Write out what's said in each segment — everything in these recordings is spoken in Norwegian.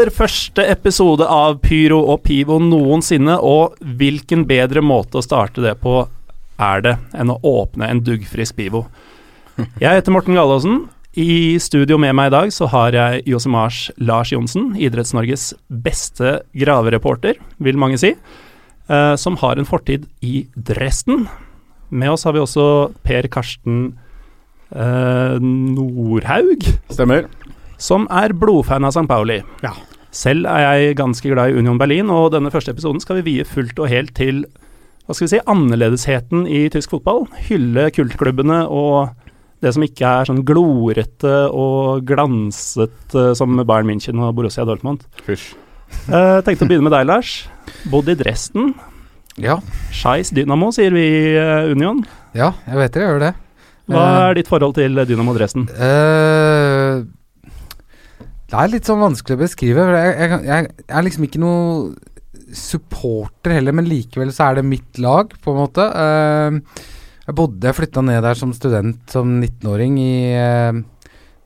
Aller første episode av Pyro og Pivo noensinne, og hvilken bedre måte å starte det på er det enn å åpne en duggfrisk Pivo. Jeg heter Morten Gallaasen. I studio med meg i dag så har jeg Josimars Lars Johnsen, Idretts-Norges beste gravereporter, vil mange si, eh, som har en fortid i Dresden. Med oss har vi også Per Karsten eh, Nordhaug Stemmer. som er blodfan av St. Pauli. Ja. Selv er jeg ganske glad i Union Berlin, og denne første episoden skal vi vie fullt og helt til hva skal vi si, annerledesheten i tysk fotball. Hylle kultklubbene og det som ikke er sånn glorete og glansete som Bayern München og Borussia Dortmund. Fysj. Eh, tenkte å begynne med deg, Lars. Bodd i Dresden. Ja, Scheiss Dynamo, sier vi i eh, Union. ja, jeg vet dere gjør det. Hva Eh, er ditt forhold til Dynamo Dresden? eh, det er litt sånn vanskelig å beskrive. for Jeg, jeg, jeg, er liksom ikke noe supporter heller, men likevel så er det mitt lag, på en måte. Eh, jeg bodde, jeg flytta ned der som student som 19-åring i eh,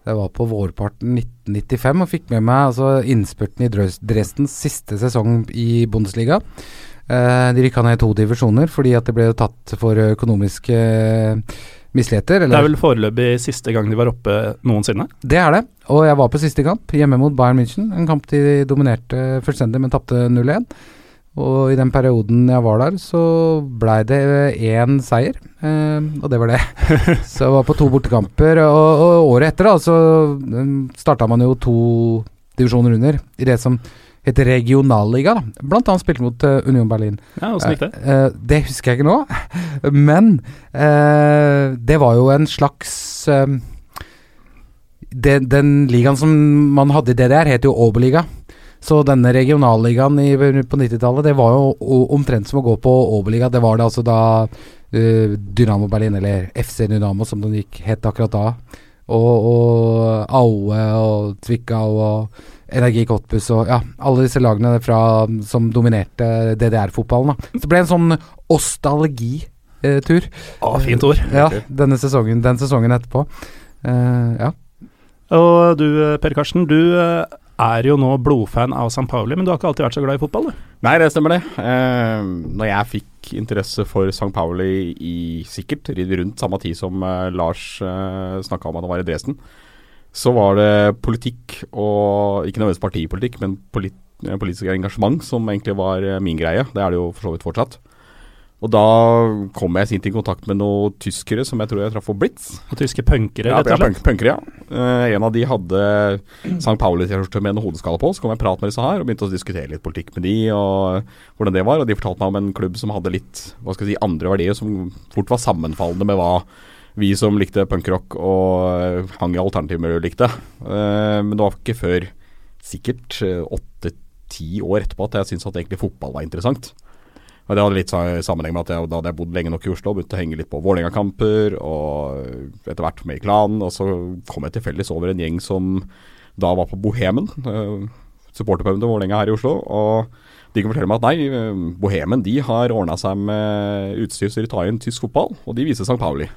Det var på vårparten 1995, og fikk med meg altså, innspurten i Dresdens siste sesong i Bundesliga. Eh, de rykka ned to divisjoner fordi at det ble tatt for økonomiske eh, Eller? Det er vel foreløpig siste gang de var oppe noensinne. det er det. Og jeg var på siste kamp, hjemme mot Bayern München. En kamp de dominerte fullstendig, men tapte 0-1. Og i den perioden jeg var der, så blei det én seier, eh, og det var det. så jeg var på to bortekamper. Og, og året etter, da, så um, starta man jo to divisjoner under i det som heter regionalliga. da. Blant annet spilte mot eh, Union Berlin. Ja, Åssen gikk det? Eh, eh, det husker jeg ikke nå, men det var jo en slags eh, Den ligaen som man hadde i DDR, het jo Oberliga. Så denne regionalligaen i, på 90-tallet, det var jo omtrent som å gå på Oberliga. Det var det altså da Dynamo Berlin, eller FC Dynamo som den gikk het akkurat da. Og, og Aue og Zwickau og Energi Cottbus og ja, alle disse lagene fra, som dominerte DDR-fotballen. Så det ble en sånn ostalgitur. Ah, fint ord. Ja, denne sesongen, den sesongen etterpå. Uh, ja. Og du, eh, Per Karsten, du eh, er jo nå blodfan av St. Pauli, men du har ikke alltid vært så glad i fotball, du? Nei, det stemmer det. Eh, når jeg fikk interesse for St. Pauli i sikkert rundt samme tid som eh, Lars eh, snakka om at han var i Dresden, så var det politikk og Ikke nødvendigvis partipolitikk, men polit, eh, politisk engasjement som egentlig var eh, min greie. Det er det jo for så vidt fortsatt. Og da kom jeg sint i kontakt med noen tyskere som jeg tror jeg traff på Blitz. Og tyske punkere, Ja, rett og slett. punk, punkere, ja. Uh, en av de hadde St. Pauli-T-skjorte med en hodeskalle på. Så kom jeg og pratet med disse her og begynte å diskutere litt politikk med de og hvordan det var. Og de fortalte meg om en klubb som hadde litt hva skal jeg si, andre verdier, som fort var sammenfallende med hva vi som likte punkrock og hang i alternativmiljøet likte. Eh, men det var ikke før sikkert åtte-ti år etterpå at jeg syntes at egentlig fotball var interessant. Og Det hadde litt sammenheng med at jeg, da hadde jeg bodd lenge nok i Oslo og begynte å henge litt på Vålerenga-kamper, og etter hvert med i klanen. Og så kom jeg tilfeldigvis over en gjeng som da var på Bohemen, eh, supporterpuben til Vålerenga her i Oslo. Og de kan fortelle meg at nei, eh, Bohemen de har ordna seg med utstyr så de tar inn tysk fotball, og de viser St. Pauli.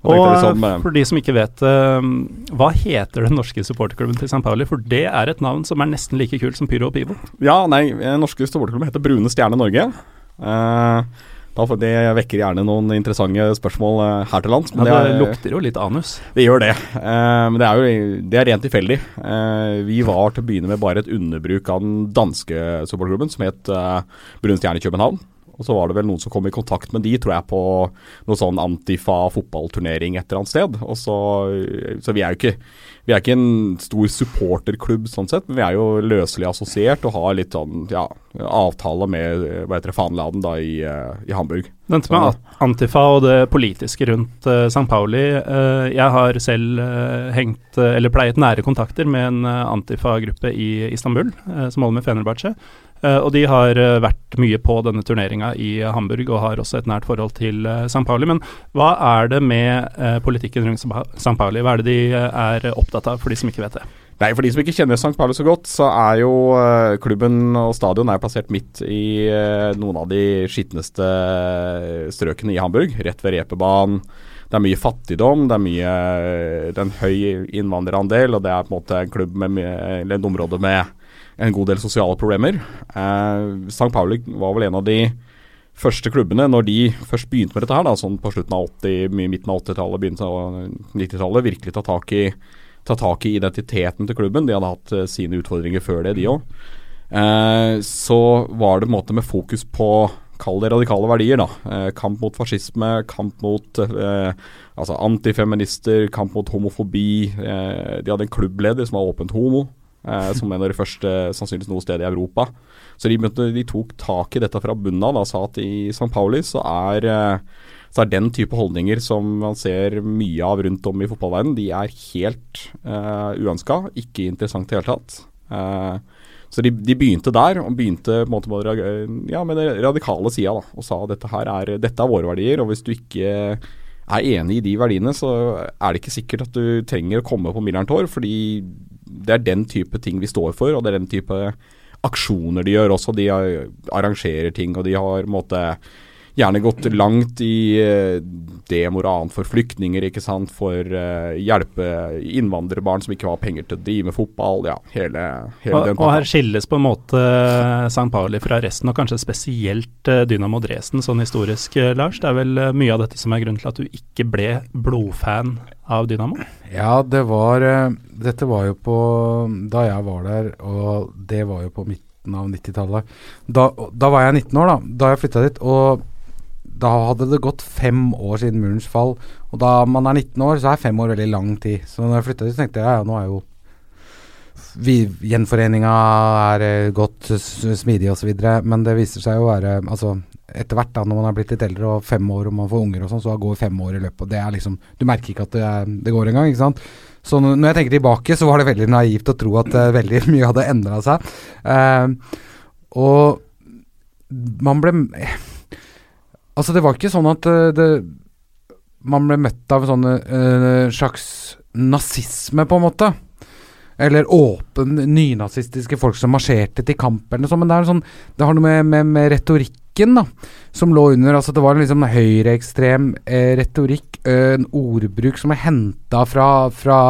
Og tenkte eh, for de som ikke vet, eh, hva heter den norske supporterklubben til St. Pauli? For det er et navn som er nesten like kult som Pyro og Pivo. Ja, nei, den norske supporterklubben heter Brune Stjerne Norge. Eh, det vekker gjerne noen interessante spørsmål eh, her til lands. Ja, det det, er, lukter jo litt anus. det gjør det. Eh, men det er jo det er rent tilfeldig. Eh, vi var til å begynne med bare et underbruk av den danske supporterklubben, som het Brune Stjerne København. Og så var det vel noen som kom i kontakt med de, tror jeg, på noe sånn Antifa fotballturnering et eller annet sted. Og så, så vi er jo ikke vi er ikke en stor supporterklubb sånn sett, men vi er jo løselig assosiert og har litt sånn ja, avtale med hva heter det, Fanladen da i, uh, i Hamburg. Vent med Antifa og det politiske rundt uh, St. Pauli. Uh, jeg har selv hengt, eller pleiet nære kontakter med en Antifa-gruppe i Istanbul som holder med Fenerbahçe. Uh, og de har uh, vært mye på denne turneringa i Hamburg og har også et nært forhold til St. Pauli. Men hva er det med politikken rundt St. Pauli? Hva er det de er opptatt av, for de som ikke vet det? Nei, For de som ikke kjenner St. Pauli så godt, så er jo klubben og stadion er plassert midt i noen av de skitneste strøkene i Hamburg, rett ved reperbanen. Det er mye fattigdom, det er mye det er en høy innvandrerandel, og det er på en måte en klubb med, eller et område med en god del sosiale problemer. Eh, St. Pauli var vel en av de første klubbene, når de først begynte med dette her, da, sånn på slutten av 80, midten av 80-tallet, begynnelsen av 90-tallet, virkelig ta tak, i, ta tak, i, identiteten til klubben. De hadde hatt uh, sine utfordringer før det, de òg. Eh, så var det på en måte med fokus på Kall det radikale verdier, da. Eh, kamp mot fascisme, kamp mot eh, altså antifeminister, kamp mot homofobi. Eh, de hadde en klubbleder som var åpent homo eh, som en av de første sannsynligvis noe sted i Europa. Så de, de tok tak i dette fra bunnen av og sa at i St. Pauli så er, eh, så er den type holdninger som man ser mye av rundt om i fotballverdenen, de er helt eh, uønska, ikke interessant i det hele tatt. Eh, så de, de, begynte der, og begynte på en måte med, ja, med den radikale sida og sa at dette her er, dette er våre verdier, og hvis du ikke er enig i de verdiene, så er det ikke sikkert at du trenger å komme på Millern Tor, fordi det er den type ting vi står for, og det er den type aksjoner de gjør også. De arrangerer ting, og de har måte, gjerne gått langt i demoran og annet for flyktninger, ikke sant. For uh, hjelpe innvandrerbarn som ikke har penger til å drive med fotball. Ja, hele, hele og, den Og her skilles på en måte St. Pauli fra resten, og kanskje spesielt Dynamo Dresden sånn historisk, Lars. Det er vel mye av dette som er grunnen til at du ikke ble blodfan av Dynamo? Ja, det var Dette var jo på Da jeg var der, og det var jo på midten av 90-tallet. Da, da, var jeg 19 år, da. Da jeg flytta dit. Og da hadde det gått fem år siden murens fall. Og da man er 19 år, så er fem år veldig lang tid. Så når jeg flytta dit, tenkte jeg ja, nå er jo vi, gjenforeninga er uh, godt smidig osv. Men det viser seg å være Altså, etter hvert, da, når man er blitt litt eldre og fem år og man får unger og sånn, så går fem år i løpet. Og det er liksom Du merker ikke at det, er, det går engang, ikke sant. Så når jeg tenker tilbake, så var det veldig naivt å tro at uh, veldig mye hadde endra seg. Uh, og man ble Altså, det var ikke sånn at uh, det Man ble møtt av sånn slags nazisme, på en måte. Eller åpen nynazistiske folk som marsjerte til kamp eller noe sånt. Men det, er sånn, det har noe med, med, med retorikken da, som lå under. altså Det var en liksom høyreekstrem eh, retorikk, eh, en ordbruk som er henta fra, fra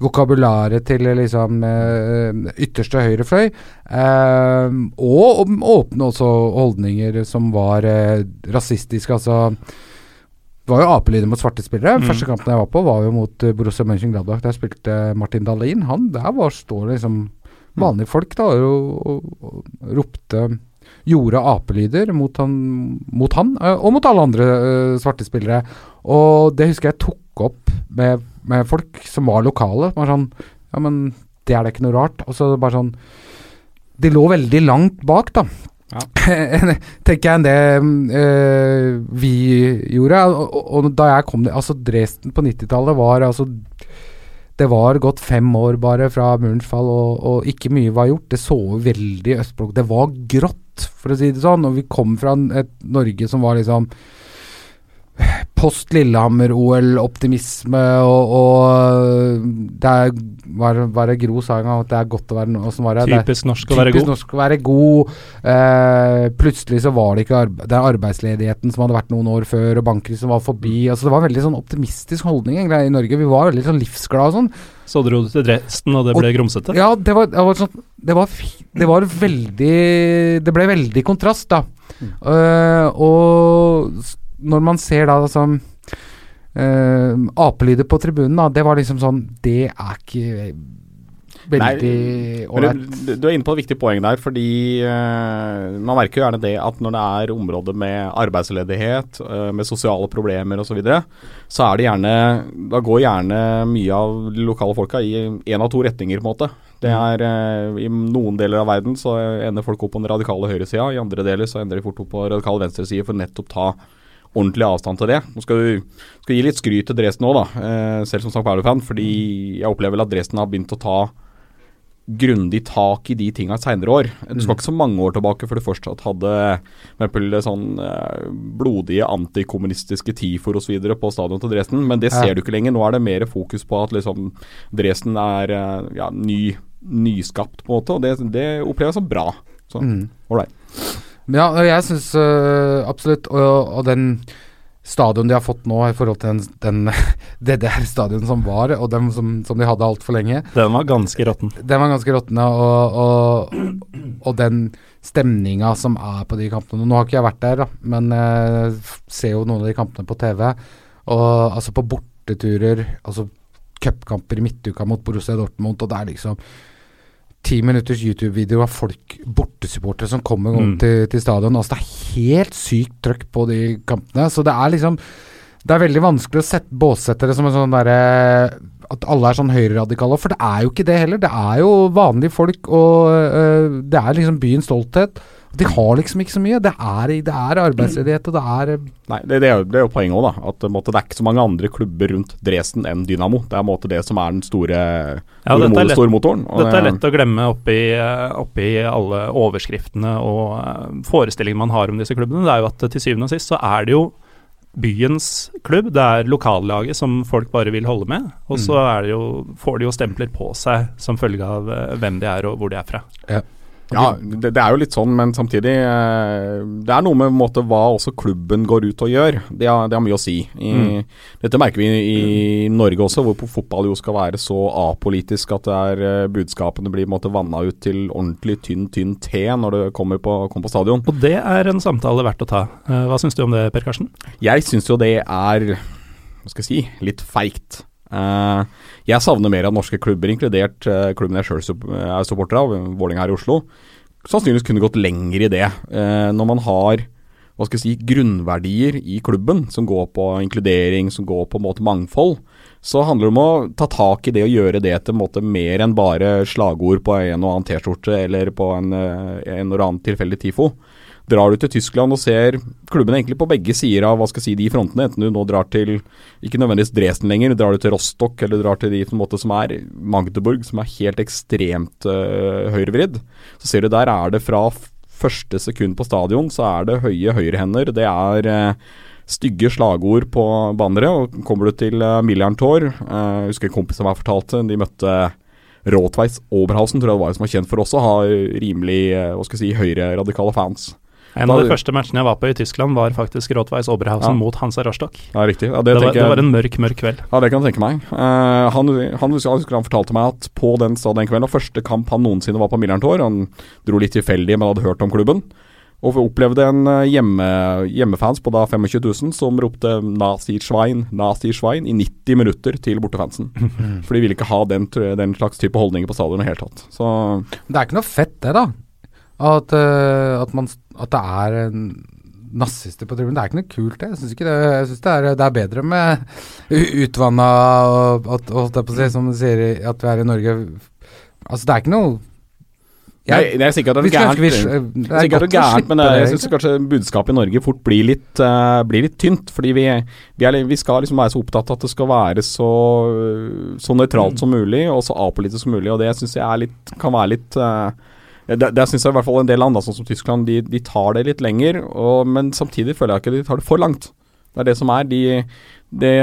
vokabularet til liksom eh, ytterste høyrefløy. Eh, og åpne også holdninger som var eh, rasistiske. Altså det var jo apelyder mot svarte spillere. Mm. Første kampen jeg var på, var jo mot Borussia Mönchengladbach. Der spilte Martin Dahlin. Han, der var, står liksom vanlige folk da og, og, og ropte gjorde apelyder mot han, mot han og mot alle andre svarte spillere. Og det husker jeg tok opp med, med folk som var lokale. Bare sånn Ja, men det er da ikke noe rart. Og så bare sånn De lå veldig langt bak, da. Ja. tenker jeg enn det øh, vi gjorde. Og, og, da jeg kom Altså Dresden på 90-tallet var altså det var gått fem år bare fra murens fall, og, og ikke mye var gjort. Det så veldig østblokk Det var grått for å si det sånn. Og vi kom fra et Norge som var liksom post Lillehammer-OL, optimisme og, og det er var, var det Gro sa en gang at det er godt å være Åssen var det? Typisk norsk å være god. Norsk å være god. Eh, plutselig så var det ikke arbe det arbeidsledigheten som hadde vært noen år før, og bankkrisen var forbi. Altså Det var en veldig sånn optimistisk holdning egentlig, i Norge. Vi var veldig sånn livsglade og sånn. Så dro du til Dresden, og det ble grumsete? Ja, det var, det var sånn det var, det var, veldig Det ble veldig kontrast, da. Mm. Uh, og når man ser da som uh, apelyder på tribunen, da, det var liksom sånn Det er ikke veldig ålreit. du, du er inne på et viktig poeng der, fordi uh, man merker jo gjerne det at når det er områder med arbeidsledighet, uh, med sosiale problemer osv., så, videre, så er det gjerne Da går gjerne mye av de lokale folka i én av to retninger, på en måte. Det er eh, I noen deler av verden så ender folk opp på den radikale høyresida, i andre deler så ender de fort opp på radikal venstreside for nettopp ta ordentlig avstand til det. Nå skal du skal gi litt skryt til Dresden òg, da, eh, selv som St. Paulo-fan. Fordi jeg opplever vel at Dresden har begynt å ta grundig tak i de tinga seinere år. Du skal ikke så mange år tilbake før du fortsatt hadde for sånn eh, blodige antikommunistiske tifor osv. på stadion til Dresden, men det ser du ikke lenger. Nå er det mer fokus på at liksom Dresden er eh, ja, ny, nyskapt, på en måte, og det, det jeg som bra. Så Mm. Ja, jeg syns absolutt og, og den stadion de har fått nå i forhold til den, den det der stadion som var, og den som, som de hadde altfor lenge, Den var ganske råtten. den var ganske råtten, Og, og, og den stemninga som er på de kampene Nå har ikke jeg vært der, da, men jeg ser jo noen av de kampene på TV. Og altså på borteturer, altså cupkamper i midtuka mot Borussia Dortmund, og det er liksom ti minutters YouTube-video av folk, bortesupportere, som kommer Mm. til, til stadion. Altså Det er helt sykt trøkk på de kampene. Så det er liksom Det er veldig vanskelig å sette, båssette det som en sånn derre At alle er sånn høyreradikale. For det er jo ikke det heller. Det er jo vanlige folk, og øh, det er liksom byens stolthet. De har liksom ikke så mye. Det er, det er arbeidsledighet, og det er Nei, det, det, er jo, det er jo poenget òg, da. At på måte, det er ikke så mange andre klubber rundt Dresden enn Dynamo. Det er på måte det som er den store, Ja, store, dette er lett- stormotoren. og Dette er lett å glemme oppi, eh, oppi alle overskriftene og eh, forestillingene man har om disse klubbene. Det er jo at til syvende og sist så er det jo byens klubb, det er lokallaget som folk bare vil holde med. Og så Mm. er det jo, får de jo stempler på seg som følge av eh, hvem de er og hvor de er fra. Ja, det, det er jo litt sånn, men samtidig eh, Det er noe med måte, hva også klubben går ut og gjør. Det har, det har mye å si. I, Mm. Dette merker vi i, Norge også, hvor på fotball jo skal være så apolitisk at er eh, budskapene blir måte vanna ut til ordentlig tynn, tynn te når det kommer på, kommer på stadion. Og det er en samtale verdt å ta. Eh, Hva syns du om det, Per Karsten? Jeg syns jo det er Hva skal jeg si litt feigt. Eh, jeg savner mer av norske klubber, inkludert eh, klubben jeg sjøl er supporter av, Vålerenga her i Oslo. Sannsynligvis kunne gått lenger i det. Eh, når man har hva skal jeg si, grunnverdier i klubben som går på inkludering, som går på en måte mangfold, så handler det om å ta tak i det og gjøre det til en måte mer enn bare slagord på en og annen T-skjorte eller på en, eh, en eller annen tilfeldig TIFO. Drar du til Tyskland og ser klubbene egentlig på begge sider av hva skal jeg si, de frontene, enten du nå drar til ikke nødvendigvis Dresden lenger, drar du til Rostock eller drar til de på en måte som er Magdeburg, som er helt ekstremt uh, høyrevridd, så ser du der er det fra første sekund på stadion, så er det høye høyrehender, det er uh, stygge slagord på bannere, og kommer du til uh, Millerntor, uh, husker en kompis som har fortalt de møtte Råtveis Oberhausen, tror jeg det var, som var kjent for også å ha rimelig hva skal jeg si, høyreradikale fans. En av de første matchene jeg var på i Tyskland, var faktisk Rotweis Oberhausen Ja. mot Hansa Rostock. Ja, riktig. Ja, Det, det, var, det var en mørk, mørk kveld. Ja, det kan jeg tenke meg. Uh, han, han, han fortalte meg at på den stadion den kvelden, og første kamp han noensinne var på Millerntor, han dro litt tilfeldig, men hadde hørt om klubben, og opplevde en eh, hjemme, hjemmefans på da 25 000 som ropte 'Nazi-Schwein', 'Nazi-Schwein' i 90 minutter til bortefansen. For de ville ikke ha den, den slags type holdninger på stadion i det hele tatt. Så Det er ikke noe fett, det, da. At, uh, at, man, at det er en nazister på tribunen. Det er ikke noe kult, det. Jeg syns det. Jeg synes det, er, det er bedre med utvanna og og, og si, som du sier, at vi er i Norge Altså, det er ikke noe jeg, jeg sier ikke at det er ønske vi- gærent. det er det er gærent, men jeg, det, jeg syns kanskje budskapet i Norge fort blir litt, uh, blir litt tynt. Fordi vi, vi, er, vi skal liksom være så opptatt av at det skal være så, så nøytralt som mulig, og så apolitisk som mulig. Og det syns jeg er litt, kan være litt eh, det, det syns jeg i hvert fall en del land, sånn som Tyskland, de, de tar det litt lenger. Og, men samtidig føler jeg ikke de tar det for langt. Det er det som er. De, det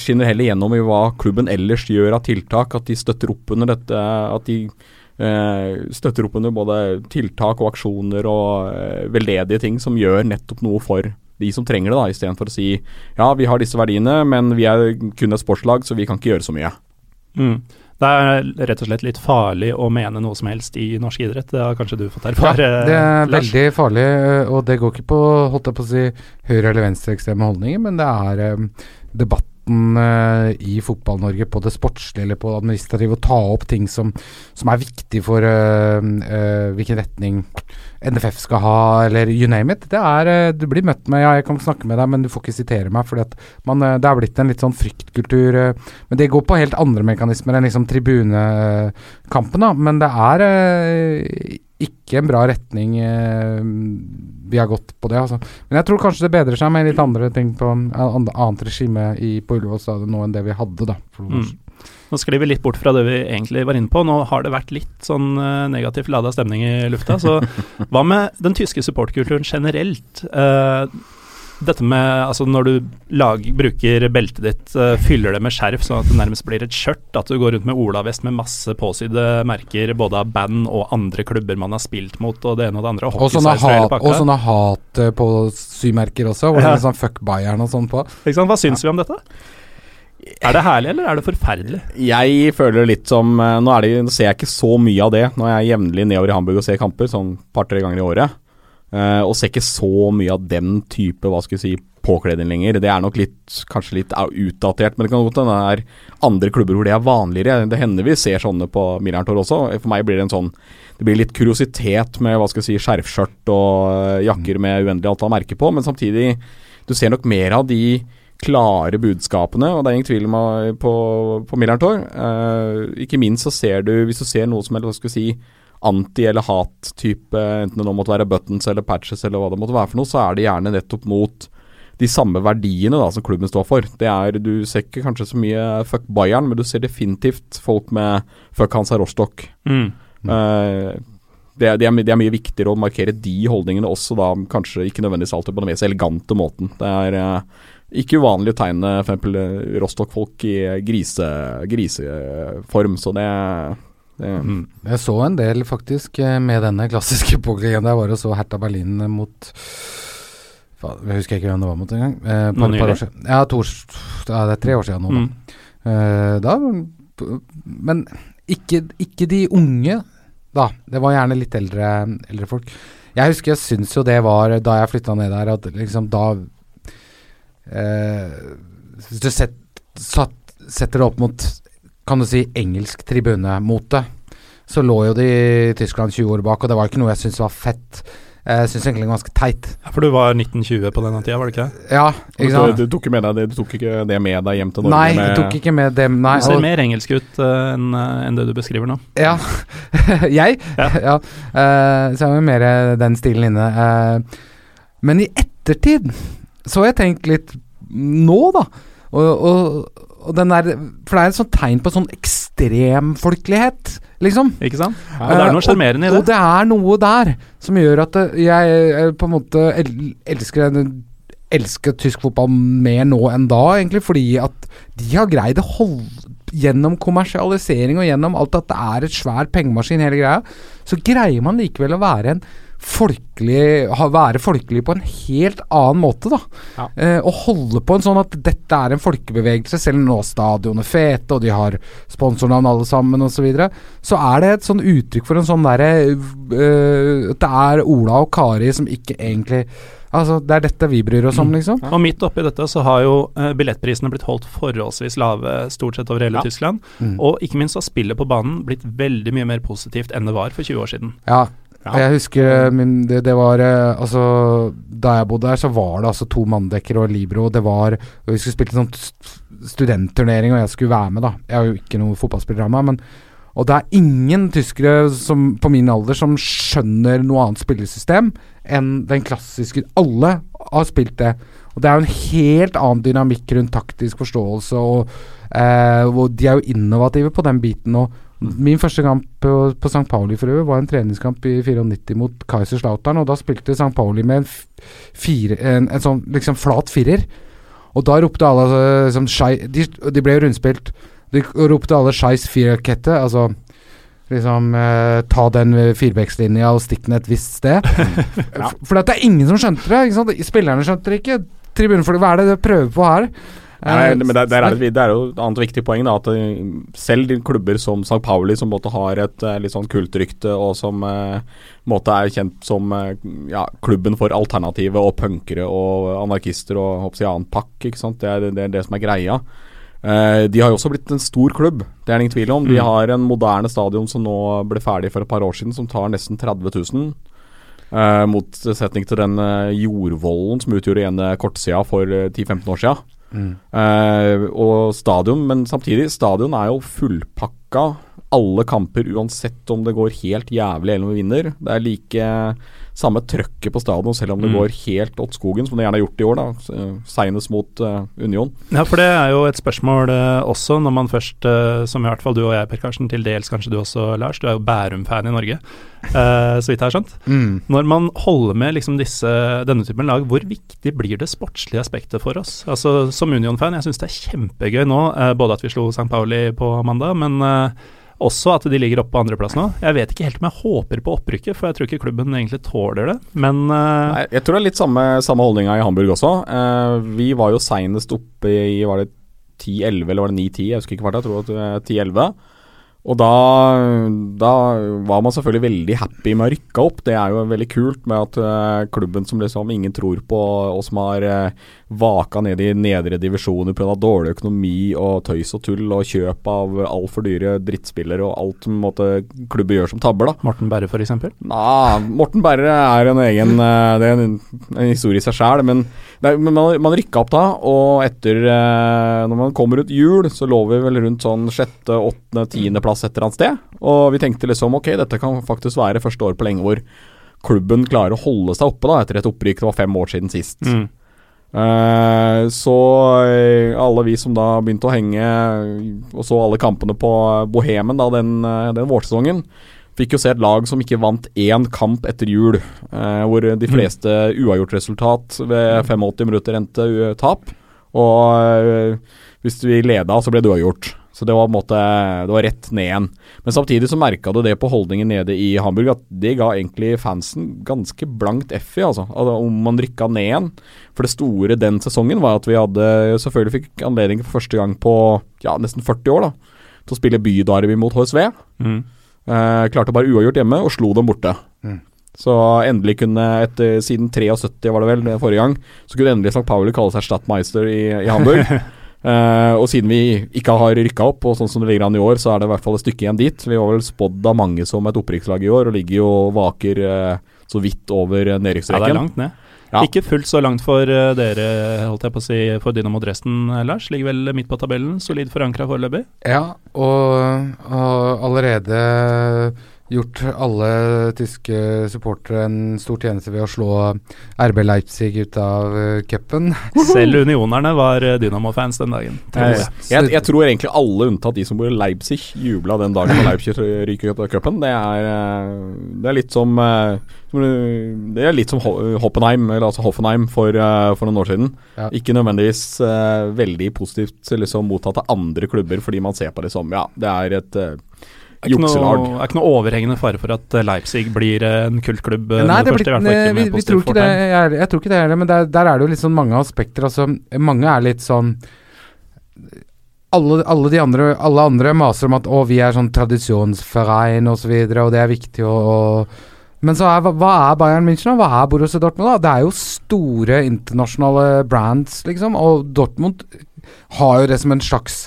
skinner heller gjennom i hva klubben ellers gjør av tiltak. At de støtter opp under dette. At de eh, støtter opp under både tiltak og aksjoner og eh, veldedige ting som gjør nettopp noe for de som trenger det, da, istedenfor å si ja, vi har disse verdiene, men vi er kun et sportslag, så vi kan ikke gjøre så mye. Mm. Det er rett og slett litt farlig å mene noe som helst i norsk idrett. Det har kanskje du fått erfare, Det er Lars? veldig farlig, øh, og det går ikke på holdt jeg på å si høyre- eller venstreekstreme holdninger, men det er um, debatt måten eh, i Fotball-Norge på det sportslige eller på det administrative å ta opp ting som, som er viktig for eh, eh, hvilken retning NFF skal ha, eller you name it. Det er, Du blir møtt med Ja, jeg kan snakke med deg, men du får ikke sitere meg. Fordi at man, det er blitt en litt sånn fryktkultur. Men det går på helt andre mekanismer enn liksom tribunekampen, da. Men det er ikke en bra retning eh, vi har gått på det, altså. Men jeg tror kanskje det bedrer seg med litt andre ting på annet regime i, på Ullevål stadion nå enn det vi hadde, da. Mm. Nå sklir vi litt bort fra det vi egentlig var inne på. Nå har det vært litt sånn eh, negativt lada stemning i lufta. Så hva med den tyske supportkulturen generelt? Eh, dette med altså når du lag, bruker beltet ditt, uh, fyller det med skjerf sånn at det nærmest blir et skjørt. At du går rundt med olavest med masse påsydde merker både av band og andre klubber man har spilt mot, og det ene og det andre. Og og sånne, hat, og sånne hat eh, på symerker også, det Ja. sånn fuck Bayern og sånn på. Ikke sant? Hva syns vi om dette? Er det herlig, eller er det forferdelig? Jeg føler litt som eh, Nå, er det, nå ser jeg ikke så mye av det. når jeg er jevnlig nedover i Hamburg og ser kamper, sånn par-tre ganger i året. Eh, og ser ikke så mye av den type hva skal vi si, påkledning lenger. Det er nok litt, kanskje litt utdatert, men det kan godt hende det er andre klubber hvor det er vanligere. Det hender vi ser sånne på Millerntor også. For meg blir det en sånn Det blir litt kuriositet med hva skal jeg si, skjerfskjørt og eh, jakker med uendelig antall merker på, men samtidig Du ser nok mer av de klare budskapene, og det er ingen tvil om at på, på Millerntor. Uh, ikke minst så ser du, hvis du ser noe som er hva skal jeg si, anti- eller hat-type, enten det nå måtte være buttons eller patches eller hva det måtte være for noe, så er det gjerne nettopp mot de samme verdiene da som klubben står for. Det er, Du ser ikke kanskje så mye fuck Bayern, men du ser definitivt folk med fuck Hansa Rostock. Mm. Uh, det, det, er, det er mye viktigere å markere de holdningene også, da kanskje ikke nødvendigvis alltid på den mest elegante måten. Det er uh, ikke uvanlig å tegne eksempel eh, Rostock-folk i grise, griseform, så det Mm. Jeg så en del faktisk eh, med denne klassiske påkledningen. Jeg var og så Hertha Berlin mot Faen, Jeg husker ikke hvem det var mot engang. Eh, Nå par, par år siden. Ja, to, ja, det er tre år siden nå. da. Mm. Eh, da Men ikke, ikke de unge, da. Det var gjerne litt eldre, eldre folk. Jeg husker jeg syns jo det var da jeg flytta ned der, at liksom da eh, Hvis du set, satt, setter det opp mot kan du si engelsk tribunemote, så lå jo de i Tyskland 20 år bak, og det var ikke noe jeg syntes var fett. Jeg syns egentlig ganske teit. Ja, For du var 1920 på denne tida, var det ikke det? Ja, du, ikke sant? du, tok ikke med deg det, du tok ikke det med deg hjem til Norge? Nei, med, jeg tok ikke med det Nei, Du ser og- mer engelsk ut uh, enn en det du beskriver nå. Ja. jeg? Ja. Ja. Uh, så har jo mer den stilen inne. Uh, men i ettertid så har jeg tenkt litt nå, da. Og, og, og den der For det er et sånt tegn på sånn ekstremfolkelighet, liksom. Ikke sant? Og det er noe Eh, sjarmerende i det. og det er noe der som gjør at det- jeg eh, på en måte el elsker elsker tysk fotball mer nå enn da, egentlig, fordi at de har greid å holde Gjennom kommersialisering og gjennom alt at det er et svær pengemaskin, hele greia, så greier man likevel å være en folkelig ha, Være folkelig på en helt annen måte, da. Ja. Eh, og holde på en sånn at dette er en folkebevegelse, selv nå stadionet fete, og de har sponsornavn alle sammen, osv. Så, videre, så er det et sånn uttrykk for en sånn derre At det er Ola og Kari som ikke egentlig Altså, det er dette vi bryr oss om, liksom. Ja. Og midt oppi dette så har jo eh, billettprisene blitt holdt forholdsvis lave stort sett over hele Ja. Tyskland. Mm. Og ikke minst har spillet på banen blitt veldig mye mer positivt enn det var for 20 år siden. Ja. Ja. Jeg husker eh, min, det, det var eh, Altså, da jeg bodde der, så var det altså to manndekker og Libro. og Det var Vi skulle spille en sånn studentturnering, og jeg skulle være med, da. Jeg er jo ikke noen fotballspiller av meg, men Og det er ingen tyskere som, på min alder som skjønner noe annet spillesystem enn den klassiske Alle har spilt det. Og det er jo en helt annen dynamikk rundt taktisk forståelse, og, eh, og de er jo innovative på den biten. Og min første kamp på, på St. Pauli for øvrig var en treningskamp i 94 mot Kaiserslautern, og da spilte St. Pauli med en, fire, en, en sånn liksom flat firer. Og da ropte alle altså, liksom, Schei- de, de ble rundspilt. De ropte alle scheiss Vierkette, altså liksom eh, Ta den firbekslinja og stikk den et visst sted. For For det er ingen som skjønte det. Spillerne skjønte det ikke. Tribunefolk, hva er det de prøver på her? Nei, men der, der er det, det er jo et annet viktig poeng. Da, at eh, selv de klubber som St. Pauli, som måtte har et eh, litt sånn kultrykte, og som eh, måtte er kjent som eh, ja, klubben for alternative og punkere og anarkister og hoppsi annen pakk, ikke sant? Det, er, det er det som er greia. Eh, de har jo også blitt en stor klubb, det er det ingen tvil om. De Mm. har en moderne stadion som nå ble ferdig for et par år siden, som tar nesten 30 000. Uh, motsetning til den eh, jordvollen som utgjorde ene kortsida for eh, 10-15 år sia. Eh, og stadion, men samtidig, stadion er jo fullpakka alle kamper, uansett om det går helt jævlig eller om vi vinner. Det er like samme trøkket på stadion, selv om det Mm. går helt åt skogen, som det gjerne har gjort i år, da. Seinest mot uh, Union. Ja, for det er jo et spørsmål uh, også, når man først, uh, som i hvert fall du og jeg, Per Karsten, til dels kanskje du også, Lars, du er jo Bærum-fan i Norge, eh, så vidt jeg har skjønt. Mm. Når man holder med liksom disse, denne typen lag, hvor viktig blir det sportslige aspektet for oss? Altså Som Union-fan, jeg syns det er kjempegøy nå, eh, både at vi slo St. Pauli på mandag, men eh, også at de ligger oppe på andreplass nå. Jeg vet ikke helt om jeg håper på opprykket, for jeg tror ikke klubben egentlig tåler det. Men uh... Nei, jeg tror det er litt samme, samme holdninga i Hamburg også. Uh, vi var jo seinest oppe i Var det 10-11 eller var det 9-10? Jeg husker ikke hva det var 10-11. Og da, da var man selvfølgelig veldig happy med å rykke opp. Det er jo veldig kult med at uh, klubben som liksom ingen tror på, og som har uh, vaka ned i nedre divisjoner pga. dårlig økonomi og tøys og tull og kjøp av altfor dyre drittspillere og alt som klubber gjør som tabber, da. Morten Berre, f.eks. Nah, Morten Berre er en egen uh, Det er en, en historie i seg sjæl. Men, nei, men man, man rykka opp da, og etter eh, Når man kommer ut jul, så lå vi vel rundt sånn sjette, åttende, tiendeplass et eller annet sted. Og vi tenkte liksom ok, dette kan faktisk være første år på lenge hvor klubben klarer å holde seg oppe da etter et opprykk. Det var fem år siden sist. Mm. Uh, så eh, alle vi som da begynte å henge og så alle kampene på Bohemen da den, eh, den vårsesongen, fikk jo se et lag som ikke vant én kamp etter jul. Uh, hvor de fleste uavgjort resultat ved 85 minutter endte tap. Og uh, hvis vi leda, så ble det uavgjort. Så det var på en måte Det var rett ned igjen. Men samtidig så merka du det på holdningen nede i Hamburg, at det ga egentlig fansen ganske blankt F i, altså. Al- Om man rykka ned igjen. For det store den sesongen var at vi hadde selvfølgelig fikk anledning for første gang på ja, nesten 40 år da til å spille bydarby mot HSV. Mm. Eh, klarte bare uavgjort hjemme og slo dem borte. Så endelig kunne, etter, siden 73 var det vel, forrige gang, så kunne endelig St. Pauli kalle seg Stadmeister i, i Hamburg. Eh, og siden vi ikke har rykka opp, og sånn som det ligger an i år, så er det i hvert fall et stykke igjen dit. Vi var vel spådd av mange som et opprykkslag i år, og ligger jo vaker uh, så vidt over Ja, det er langt ned. Ja. Ikke fullt så langt for uh, dere, holdt jeg på å si, for Dynamo Dresden, eh, Lars. Ligger vel midt på tabellen, solid forankra foreløpig. Ja, og, og allerede gjort alle tyske supportere en stor tjeneste ved å slå RB Leipzig ut av uh, cupen. Selv unionerne var eh, Dynamo-fans den dagen. Jeg. jeg, jeg tror egentlig alle unntatt de som bor i Leipzig, jubla den dagen da Leipzig ryker ut av cupen. Det, eh, det er litt som Det er litt som Hoppenheim, eller altså Hoffenheim, for, for noen år siden. Ja. Ikke nødvendigvis veldig positivt liksom, mottatt av andre klubber, fordi man ser på det som Ja, det er et uh, er ikke noe, er ikke noe overhengende fare for at eh, Leipzig blir eh, en kultklubb. eh, Nei, det blir, første, vi, vi tror ikke det. Jeg, jeg tror ikke det heller, men der, der er det jo litt sånn mange aspekter. Altså, mange er litt sånn alle, alle de andre Alle andre maser om at å, vi er sånn tradisjonsverein osv., og, så videre, og det er viktig å Men så er, hva er Bayern München, og Hva er Borussia Dortmund? da? Det er jo store internasjonale brands, liksom, og Dortmund har jo det som en slags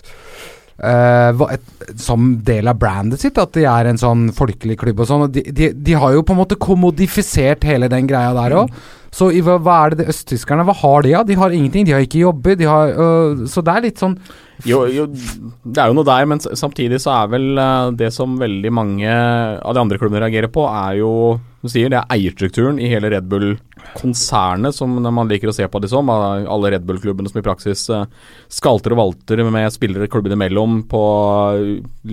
hva- et, som del av brandet sitt, at de er en sånn folkelig klubb og sånn. De, de, de har jo på en måte kommodifisert hele den greia der òg. Så i, hva, hva er det de østtyskerne Hva har de av? De har ingenting. De har ikke jobber. De har, øh, så det er litt sånn Jo, jo, det er jo noe der, men samtidig så er vel eh, det som veldig mange av de andre klubbene reagerer på, er jo som sier, det er eierstrukturen i hele Red Bull-konsernet, som man liker å se på det som. Alle Red Bull-klubbene som i praksis eh, skalter og valter med spillere klubbene imellom på eh,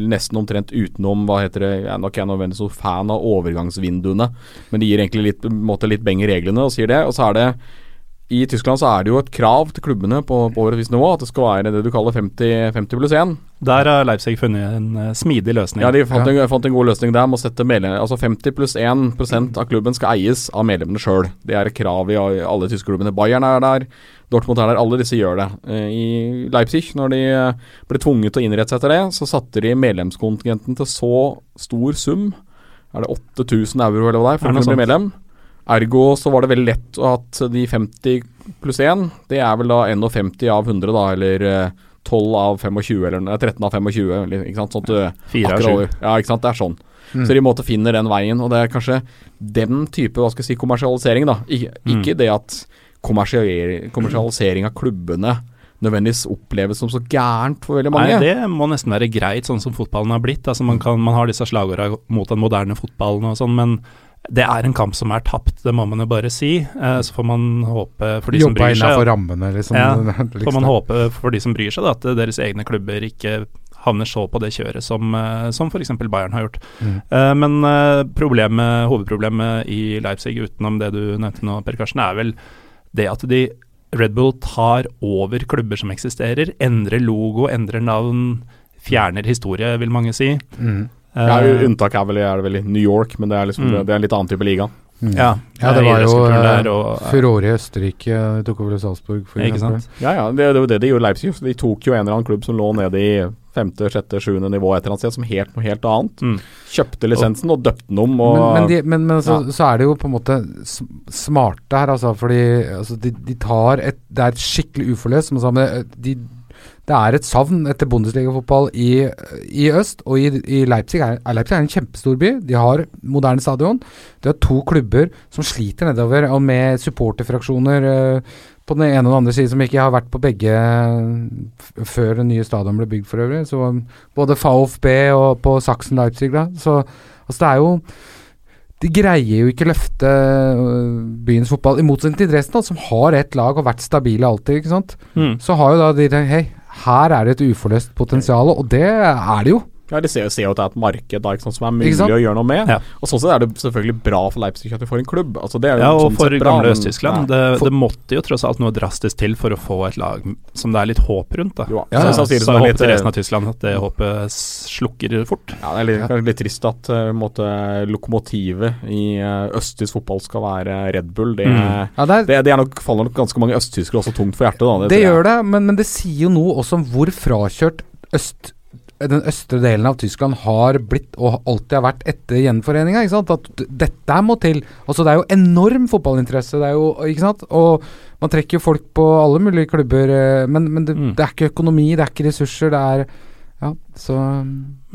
nesten omtrent utenom Hva heter det Jeg er nok jeg nødvendigvis så fan av overgangsvinduene, men de gir egentlig litt, måte litt beng i reglene og sier det. Og så er det i Tyskland så er det jo et krav til klubbene på, på over et visst nivå at det skal være det du kaller 50, 50 pluss 1. Der har Leipzig funnet en uh, smidig løsning. Ja, de fant, En, fant en god løsning der med å sette medlem, altså 50 pluss 1% av klubben skal eies av medlemmene sjøl. Det er et krav i alle tyske klubbene. Bayern er der, Dortmund er der. Alle disse gjør det. Eh, I Leipzig, når de eh, ble tvunget til å innrette seg etter det, så satte de medlemskontingenten til så stor sum. Er det 8000 euro eller hva det er for å bli medlem? Ergo så var det veldig lett at de 50 pluss 1, det er vel da 51 av 100, da, eller eh, 12 av 25, eller nei, 13 av 25, eller, ikke sant. Sånn at du Fire av 7. Ja, ikke sant. Det er sånn. Så de måtte finne den veien, og det er kanskje den type hva skal jeg si, kommersialisering, da. Ik ikke det at kommersialisering av klubbene nødvendigvis oppleves som så gærent for veldig mange. Nei, det må nesten være greit, sånn som fotballen har blitt. Altså, man, kan, man har disse slagordene mot den moderne fotballen og sånn, men det er en kamp som er tapt, det må man jo bare si. Eh, så får man håpe for de som bryr seg innafor rammene, liksom. Ja, får man liksom- håpe for de som bryr seg, da, at deres egne klubber ikke havner så på det kjøret som, eh, som f.eks. Bayern har gjort. Mm. Eh, men problemet, hovedproblemet i Leipzig, utenom det du nevnte nå, Per Karsten, er vel det at de Red Bull tar over klubber som eksisterer, endrer logo, endrer navn, fjerner historie, vil mange si. Mm. Ja, Unntaket unntak er vel, er vel i New York, men det er, liksom, Mm. det er en litt annen type liga. Mm. ja, Ja, det var jo eh, der og- furore i Østerrike. De tok over Salzburg, for Ikke sant? Ja, ja, det, det var det de gjorde i Leipzig. De tok jo en eller annen klubb som lå nede i femte, sjette, sjuende nivå et eller annet sted, som helt noe helt annet. Mm. Kjøpte lisensen og døpte den om. Og, Men, men, de, men, men så, Ja. så er det jo på en måte smarte her, altså. Fordi altså, de, de tar et Det er et skikkelig uforløst. Som sa, eh, de, det er et savn etter Bundesliga-fotball i, i øst. Og i, i Leipzig er, Leipzig er en kjempestor by. De har moderne stadion. De har to klubber som sliter nedover, og med supporterfraksjoner uh, på den ene og den andre siden som ikke har vært på begge før det nye stadion ble bygd, for øvrig. Så både VfB og på Saksen Leipzig, da. Så altså, det er jo de greier jo ikke løfte øh, byens fotball, i motsetning til Dresden, som har ett lag og vært stabile alltid. ikke sant? Mm. Så har jo da de tenkt Hei, her er det et uforløst potensial, og det er det jo. Ja, de ser, ser jo at det er et marked da, ikke sant, som er mulig å gjøre noe med. Ja. Og Sånn sett er det selvfølgelig bra for Leipzig at de får en klubb. Altså, det er jo Ja, og sånn for sett bra, gamle Øst-Tyskland. Ja. Det, det måtte jo tross alt noe drastisk til for å få et lag som det er litt håp rundt. da. Ja, Ja, ja. så, jeg er håper til resten av Tyskland at det håpet slukker fort. ja, det er litt, litt trist at uh, måte, lokomotivet i uh, østtysk fotball skal være Red Bull. Det, Mm. Ja, det, er, det, det er nok, faller nok ganske mange østtyskere også tungt for hjertet. Da, det, gjør det, men, men det sier jo noe også om hvor frakjørt øst den østre delen av Tyskland har blitt, og alltid har vært etter gjenforeninga. At dette må til. Altså Det er jo enorm fotballinteresse, det er jo, ikke sant? og man trekker jo folk på alle mulige klubber. eh, Men, men det, Mm. det er ikke økonomi, det er ikke ressurser, det er Ja, så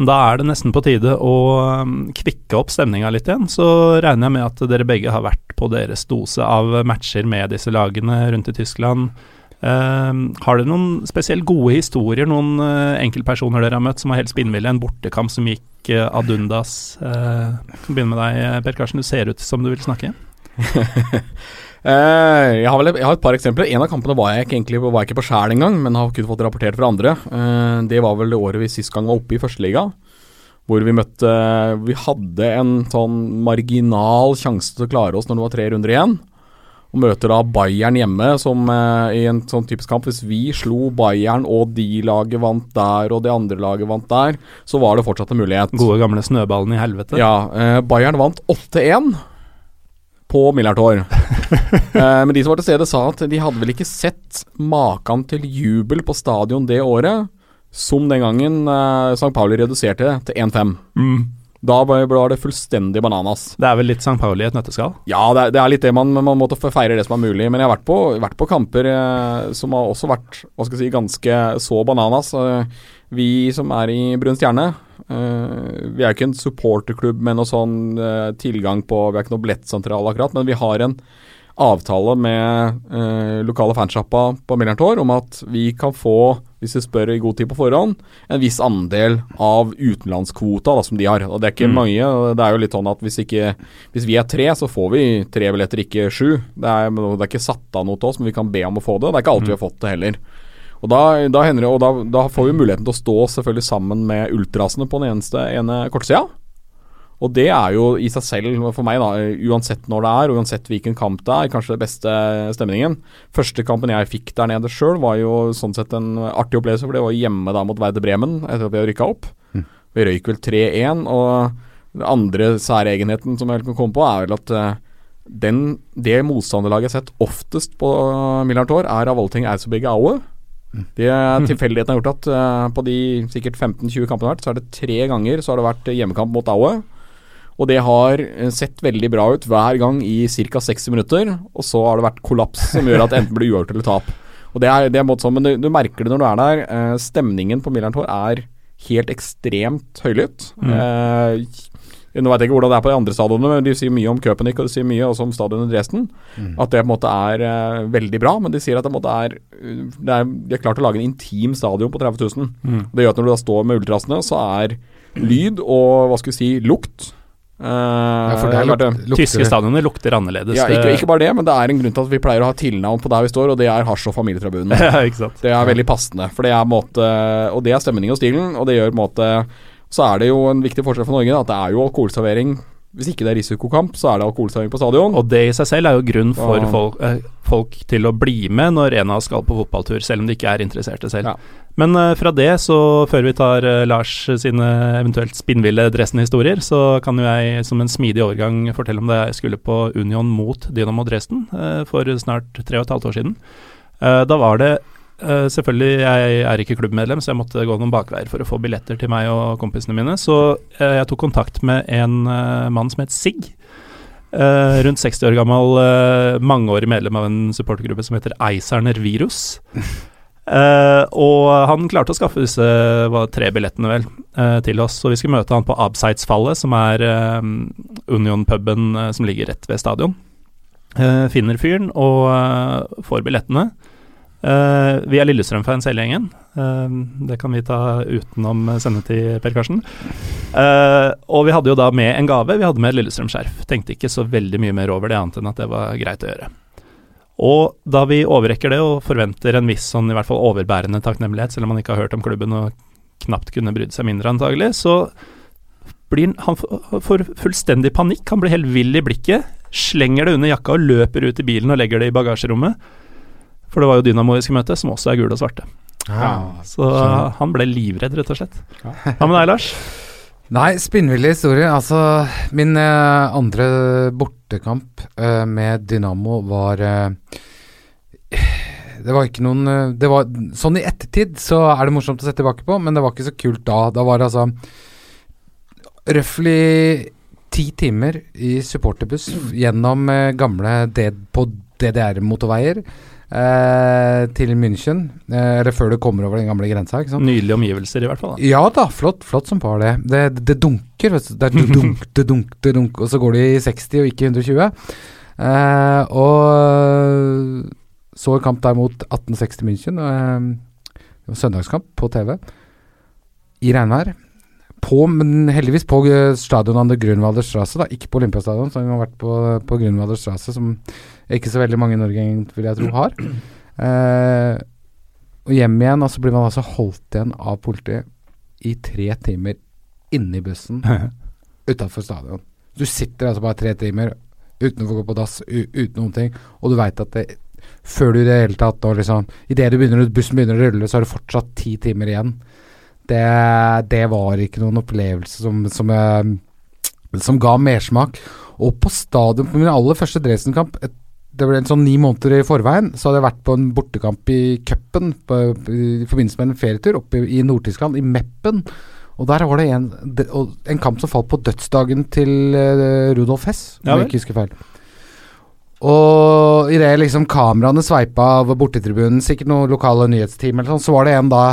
Da er det nesten på tide å um, kvikke opp stemninga litt igjen. Så regner jeg med at dere begge har vært på deres dose av matcher med disse lagene rundt i Tyskland. Um, har dere noen spesielt gode historier, noen uh, enkeltpersoner dere har møtt som har helt spinnville? En bortekamp som gikk uh, ad undas. Uh, kan begynne med deg, Per Karsten. Du ser ut som du vil snakke. Eh, jeg, har vel, jeg har et par eksempler. En av kampene var jeg ikke egentlig var jeg ikke på sjæl engang, men har kun fått rapportert fra andre. Eh, det var vel det året vi sist gang var oppe i førsteliga. Hvor vi møtte Vi hadde en sånn marginal sjanse til å klare oss når det var tre runder igjen. Og møter da Bayern hjemme som eh, i en sånn typisk kamp. Hvis vi slo Bayern og de laget vant der og det andre laget vant der, så var det fortsatt en mulighet. Gode gamle snøballen i helvete. Ja, eh, Bayern vant 8-1 på Millertor. eh, men de som var til stede sa at de hadde vel ikke sett maken til jubel på stadion det året som den gangen eh, St. Pauli reduserte til 1-5. Mm. Da var det fullstendig bananas. Det er vel litt St. Pauli i et nøtteskall? Ja, det er, det er litt det man, man må feire det som er mulig. Men jeg har vært på, vært på kamper eh, som har også vært hva skal jeg si, ganske så bananas. Eh, vi som er i Brun Stjerne, eh, vi er ikke en supporterklubb med noe sånn eh, tilgang på Vi er ikke noe billettsentral akkurat, men vi har en avtale med eh, lokale fansjappa på Millerntor om at vi kan få, hvis vi spør i god tid på forhånd, en viss andel av utenlandskvota da, som de har. Og Det er ikke Mm. mange. Det er jo litt sånn at hvis, ikke, hvis vi er tre, så får vi tre billetter, ikke sju. Det er, det er ikke satt av noe til oss, men vi kan be om å få det. og Det er ikke alltid vi har fått det heller. Og da, da, det, og da, da får vi muligheten til å stå selvfølgelig sammen med ultrasene på den eneste ene kortsida. Og det er jo i seg selv, for meg, da, uansett når det er, uansett hvilken kamp det er, kanskje det beste stemningen. Første kampen jeg fikk der nede sjøl, var jo sånn sett en artig opplevelse, for det var hjemme da mot Werder Bremen etter at vi hadde rykka opp. Vi røyk vel 3-1, og den andre særegenheten som jeg kan komme på, er vel at uh, den, det motstanderlaget jeg har sett oftest på Millern Tor, er av alle ting Eidsberg Aue. Det Tilfeldigheten har gjort at uh, på de sikkert 15-20 kampene har vært, så er det tre ganger så har det vært hjemmekamp mot Aue. Og det har eh, sett veldig bra ut hver gang i ca. 60 minutter. Og så har det vært kollaps som gjør at det enten blir uavgjort eller tap. Og det er, det er sånn, Men du, du, merker det når du er der. Uh, stemningen på Millern Tor er helt ekstremt høylytt. Mm. Eh, nå vet jeg ikke hvordan det er på de andre stadionene, men de sier mye om Köpenick og de sier mye også om stadionet Dresden. Mm. At det på en måte er uh, veldig bra, men de sier at det på en måte er, det er De har klart å lage en intim stadion på 30 000. Mm. Det gjør at når du da står med ultrasene, så er lyd og hva skal vi si, lukt Uh, ja, for det luk, Tyske stadioner lukter annerledes. Ja, ikke, ikke, bare det, men det er en grunn til at vi pleier å ha tilnavn på der vi står, og det er hasj- og familietribunen. ja, det er veldig passende, for det er måte Og det er stemningen og stilen, og det gjør måte Så er det jo en viktig forskjell for Norge, at det er jo alkoholservering hvis ikke det er risikokamp, så er det alkoholservering på stadion. Og det i seg selv er jo grunn for folk, eh, folk, til å bli med når en av oss skal på fotballtur, selv om de ikke er interesserte selv. Ja. Men eh, fra det, så før vi tar eh, Lars sine eventuelt spinnville Dresden-historier, så kan jo jeg som en smidig overgang fortelle om det jeg skulle på Union mot Dynamo Dresden uh, for snart tre og et halvt år siden. da var det Uh, selvfølgelig, jeg er ikke klubbmedlem, så jeg måtte gå noen bakveier for å få billetter til meg og kompisene mine. Så uh, jeg tok kontakt med en uh, mann som het Sig. rundt 60 år gammel, mangeårig medlem av en supportergruppe som heter Eiserner Virus. og han klarte å skaffe disse tre billettene, vel, til oss. Så vi skulle møte han på Abseitsfallet, som er Union-puben som ligger rett ved stadion. finner fyren og får billettene. Uh, vi er Lillestrøm-fans hele gjengen. Uh, det kan vi ta utenom sendetid, Per Karsten. Uh, og vi hadde jo da med en gave. Vi hadde med et Lillestrøm-skjerf. Tenkte ikke så veldig mye mer over det, annet enn at det var greit å gjøre. Og da vi overrekker det og forventer en viss sånn i hvert fall overbærende takknemlighet, selv om man ikke har hørt om klubben og knapt kunne brydd seg mindre antagelig, så blir han får fullstendig panikk. Han blir helt vill i blikket, slenger det under jakka og løper ut i bilen og legger det i bagasjerommet. For det var jo Dynamo vi skulle møte, som også er gule og svarte. Ah, så sånn. han ble livredd, rett og slett. Hva med deg, Lars? Nei, spinnvill historie. Altså, min uh, andre bortekamp uh, med Dynamo var uh, Det var ikke noen det var, Sånn i ettertid så er det morsomt å se tilbake på, men det var ikke så kult da. Da var det altså røftlig ti timer i supporterbuss gjennom gamle D på DDR-motorveier eh, til München. Eh, eller før du kommer over den gamle grensa. ikke sant? Nydelige omgivelser, i hvert fall. Da. Ja da, flott, flott som par det. Det, det dunker, vet du. Det er dunk, det dunk, det dunk, og så går det i 60 og ikke 120. Eh, og så en kamp der mot 1860 München. Eh, søndagskamp på TV. I regnvær. På, men heldigvis på eh, stadion an Grunwalder Strasse, da. Ikke på Olympiastadion, som har vært på, på Grunwalder Strasse, som ikke så veldig mange i Norge vil jeg tro har. Eh, og hjem igjen, og så blir man altså holdt igjen av politiet i tre timer inni bussen utafor stadion. Du sitter altså bare tre timer uten å få gå på dass, uten noen ting, og du veit at det, før du i det hele tatt nå liksom Idet bussen begynner å rulle, så er det fortsatt ti timer igjen. Det, det var ikke noen opplevelse som, som, eh, som ga mersmak. Og på stadion, på min aller første Dresden-kamp, det ble en sånn ni måneder i forveien, så hadde jeg vært på en bortekamp i cupen i forbindelse med en ferietur oppe i Nord-Tyskland, i Meppen. Og der var det en, en kamp som falt på dødsdagen til uh, Rudolf Hess, om ja, jeg ikke husker feil. Og idet liksom kameraene sveipa av bortetribunen, sikkert noe lokale nyhetsteam eller sånn, så var det en da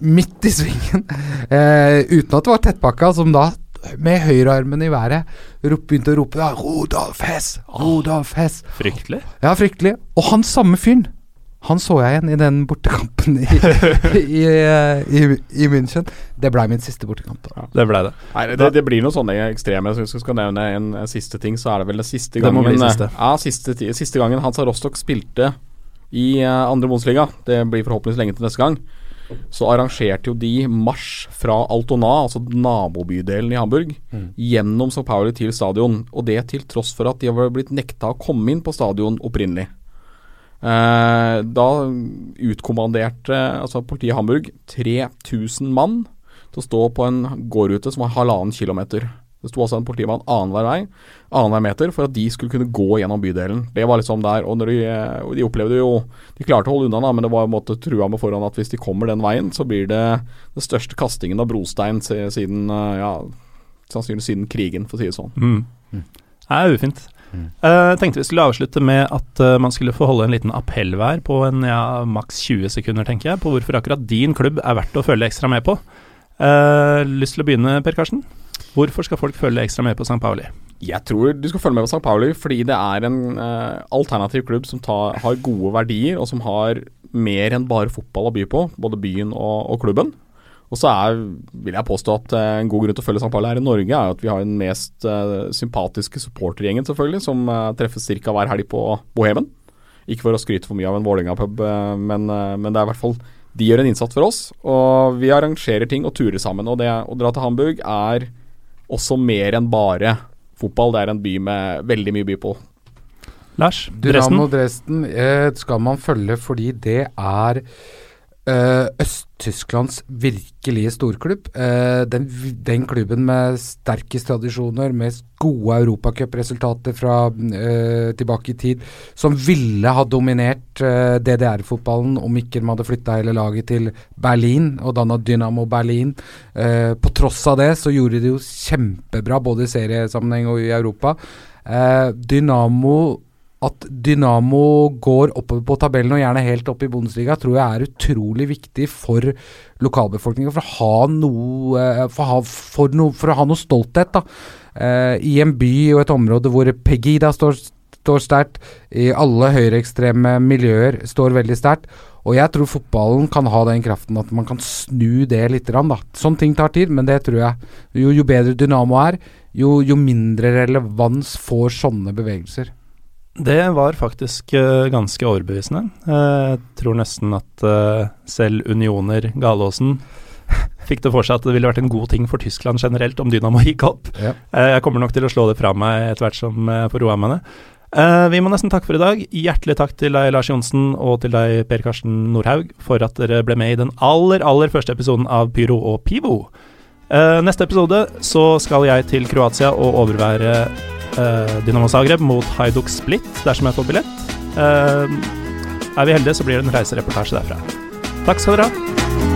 midt i svingen, eh, uten at det var tettpakka, som da med høyrearmen i været begynte å rope da, 'Rodolf Hess! Rodolf Hess!' Fryktelig. Ja, fryktelig. Og han samme fyren, han så jeg igjen i den bortekampen i, i, i, i München. Det blei min siste bortekamp. da. Ja. Det blei det. Nei, det, det, blir noen sånne ekstreme. Så hvis jeg skal nevne en, en, siste ting, så er det vel den siste gangen det siste. Ja, siste, siste gangen Hansa Rostock spilte i uh, andre Bundesliga. Det blir forhåpentligvis lenge til neste gang. Så arrangerte jo de marsj fra Altona, altså nabobydelen i Hamburg, gjennom St. Pauli til stadion. Og det til tross for at de var blitt nekta å komme inn på stadion opprinnelig. Eh, da utkommanderte altså politiet i Hamburg 3000 mann til å stå på en gårdrute som var halvannen kilometer. Det sto altså en politimann annenhver vei, annenhver meter, for at de skulle kunne gå gjennom bydelen. Det var liksom der. Og, de, de, opplevde jo De klarte å holde unna, da, men det var en måte trua med forhånd at hvis de kommer den veien, så blir det den største kastingen av brostein siden ja, sannsynligvis siden krigen, for å si det sånn. Mm. Det er ufint. Mm. Uh, tenkte vi skulle avslutte med at uh, man skulle få holde en liten appell hver på en ja, maks 20 sekunder, tenker jeg, på hvorfor akkurat din klubb er verdt å følge ekstra med på. Uh, lyst til å begynne, Per Karsten? Hvorfor skal folk følge ekstra med på St. Pauli? Jeg tror du skal følge med på St. Pauli fordi det er en uh, alternativ klubb som tar, har gode verdier, og som har mer enn bare fotball å by på, både byen og, og klubben. Og så er, vil jeg påstå at uh, en god grunn til å følge St. Pauli her i Norge, er at vi har den mest uh, sympatiske supportergjengen, selvfølgelig, som treffes ca. hver helg på Bohemen. Ikke for å skryte for mye av en Vålerenga-pub, men, men det er i hvert fall de gjør en innsats for oss, og vi arrangerer ting og turer sammen. Og det å dra til Hamburg er også mer enn bare fotball. Det er en by med veldig mye by på. Lars, Dresden? Dynamo Dresden eh, skal man følge fordi det er Øst-Tysklands virkelige storklubb. Uh, den, den, klubben med sterkest tradisjoner, med gode europacupresultater fra uh, tilbake i tid, som ville ha dominert DDR-fotballen om ikke de hadde flytta hele laget til Berlin og danna Dynamo Berlin. på tross av det så gjorde de jo kjempebra både i seriesammenheng og i Europa. Dynamo at Dynamo går oppover på tabellen og gjerne helt opp i Bundesliga, tror jeg er utrolig viktig for lokalbefolkninga. For, for, for, for å ha noe stolthet da. Eh, i en by og et område hvor Pegida står, står sterkt, i alle høyreekstreme miljøer står veldig sterkt. Og jeg tror fotballen kan ha den kraften at man kan snu det litt. Da. Sånne ting tar tid, men det tror jeg. Jo, jo bedre Dynamo er, jo, jo mindre relevans får sånne bevegelser. Det var faktisk uh, ganske overbevisende. Uh, jeg tror nesten at uh, selv unioner Galåsen fikk det for seg at det ville vært en god ting for Tyskland generelt om Dynamo gikk opp. Ja. jeg kommer nok til å slå det fra meg etter hvert som jeg får roa meg ned. vi må nesten takke for i dag. Hjertelig takk til deg, Lars Johnsen, og til deg, Per Karsten Nordhaug, for at dere ble med i den aller, aller første episoden av Pyro og Pivo. neste episode så skal jeg til Kroatia og overvære uh, Dynamo Zagreb mot Haiduk Split dersom jeg får billett. Uh, er vi heldige, så blir det en reisereportasje derfra. Takk skal dere ha.